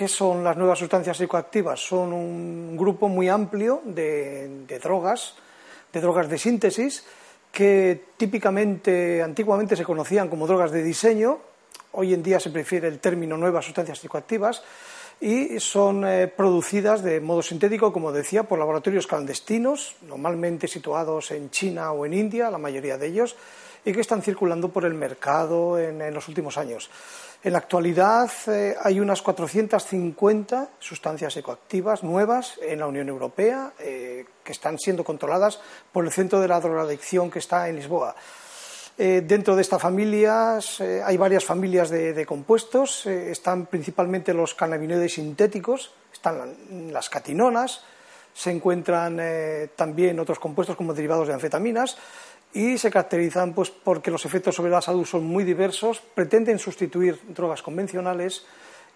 ¿Qué son las nuevas sustancias psicoactivas? Son un grupo muy amplio de, drogas, de drogas de síntesis, que típicamente, antiguamente se conocían como drogas de diseño, hoy en día se prefiere el término nuevas sustancias psicoactivas, y son eh, producidas de modo sintético, como decía, por laboratorios clandestinos, normalmente situados en China o en India, la mayoría de ellos, y que están circulando por el mercado en los últimos años. En la actualidad eh, hay unas 450 sustancias ecoactivas nuevas en la Unión Europea eh, que están siendo controladas por el Centro de la Drogadicción que está en Lisboa. Eh, dentro de estas familias hay varias familias de, compuestos. están principalmente los cannabinoides sintéticos, están las catinonas, se encuentran también otros compuestos como derivados de anfetaminas y se caracterizan pues, porque los efectos sobre la salud son muy diversos, pretenden sustituir drogas convencionales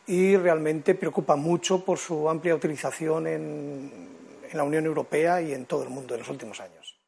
y realmente preocupan mucho por su amplia utilización en la Unión Europea y en todo el mundo en los últimos años.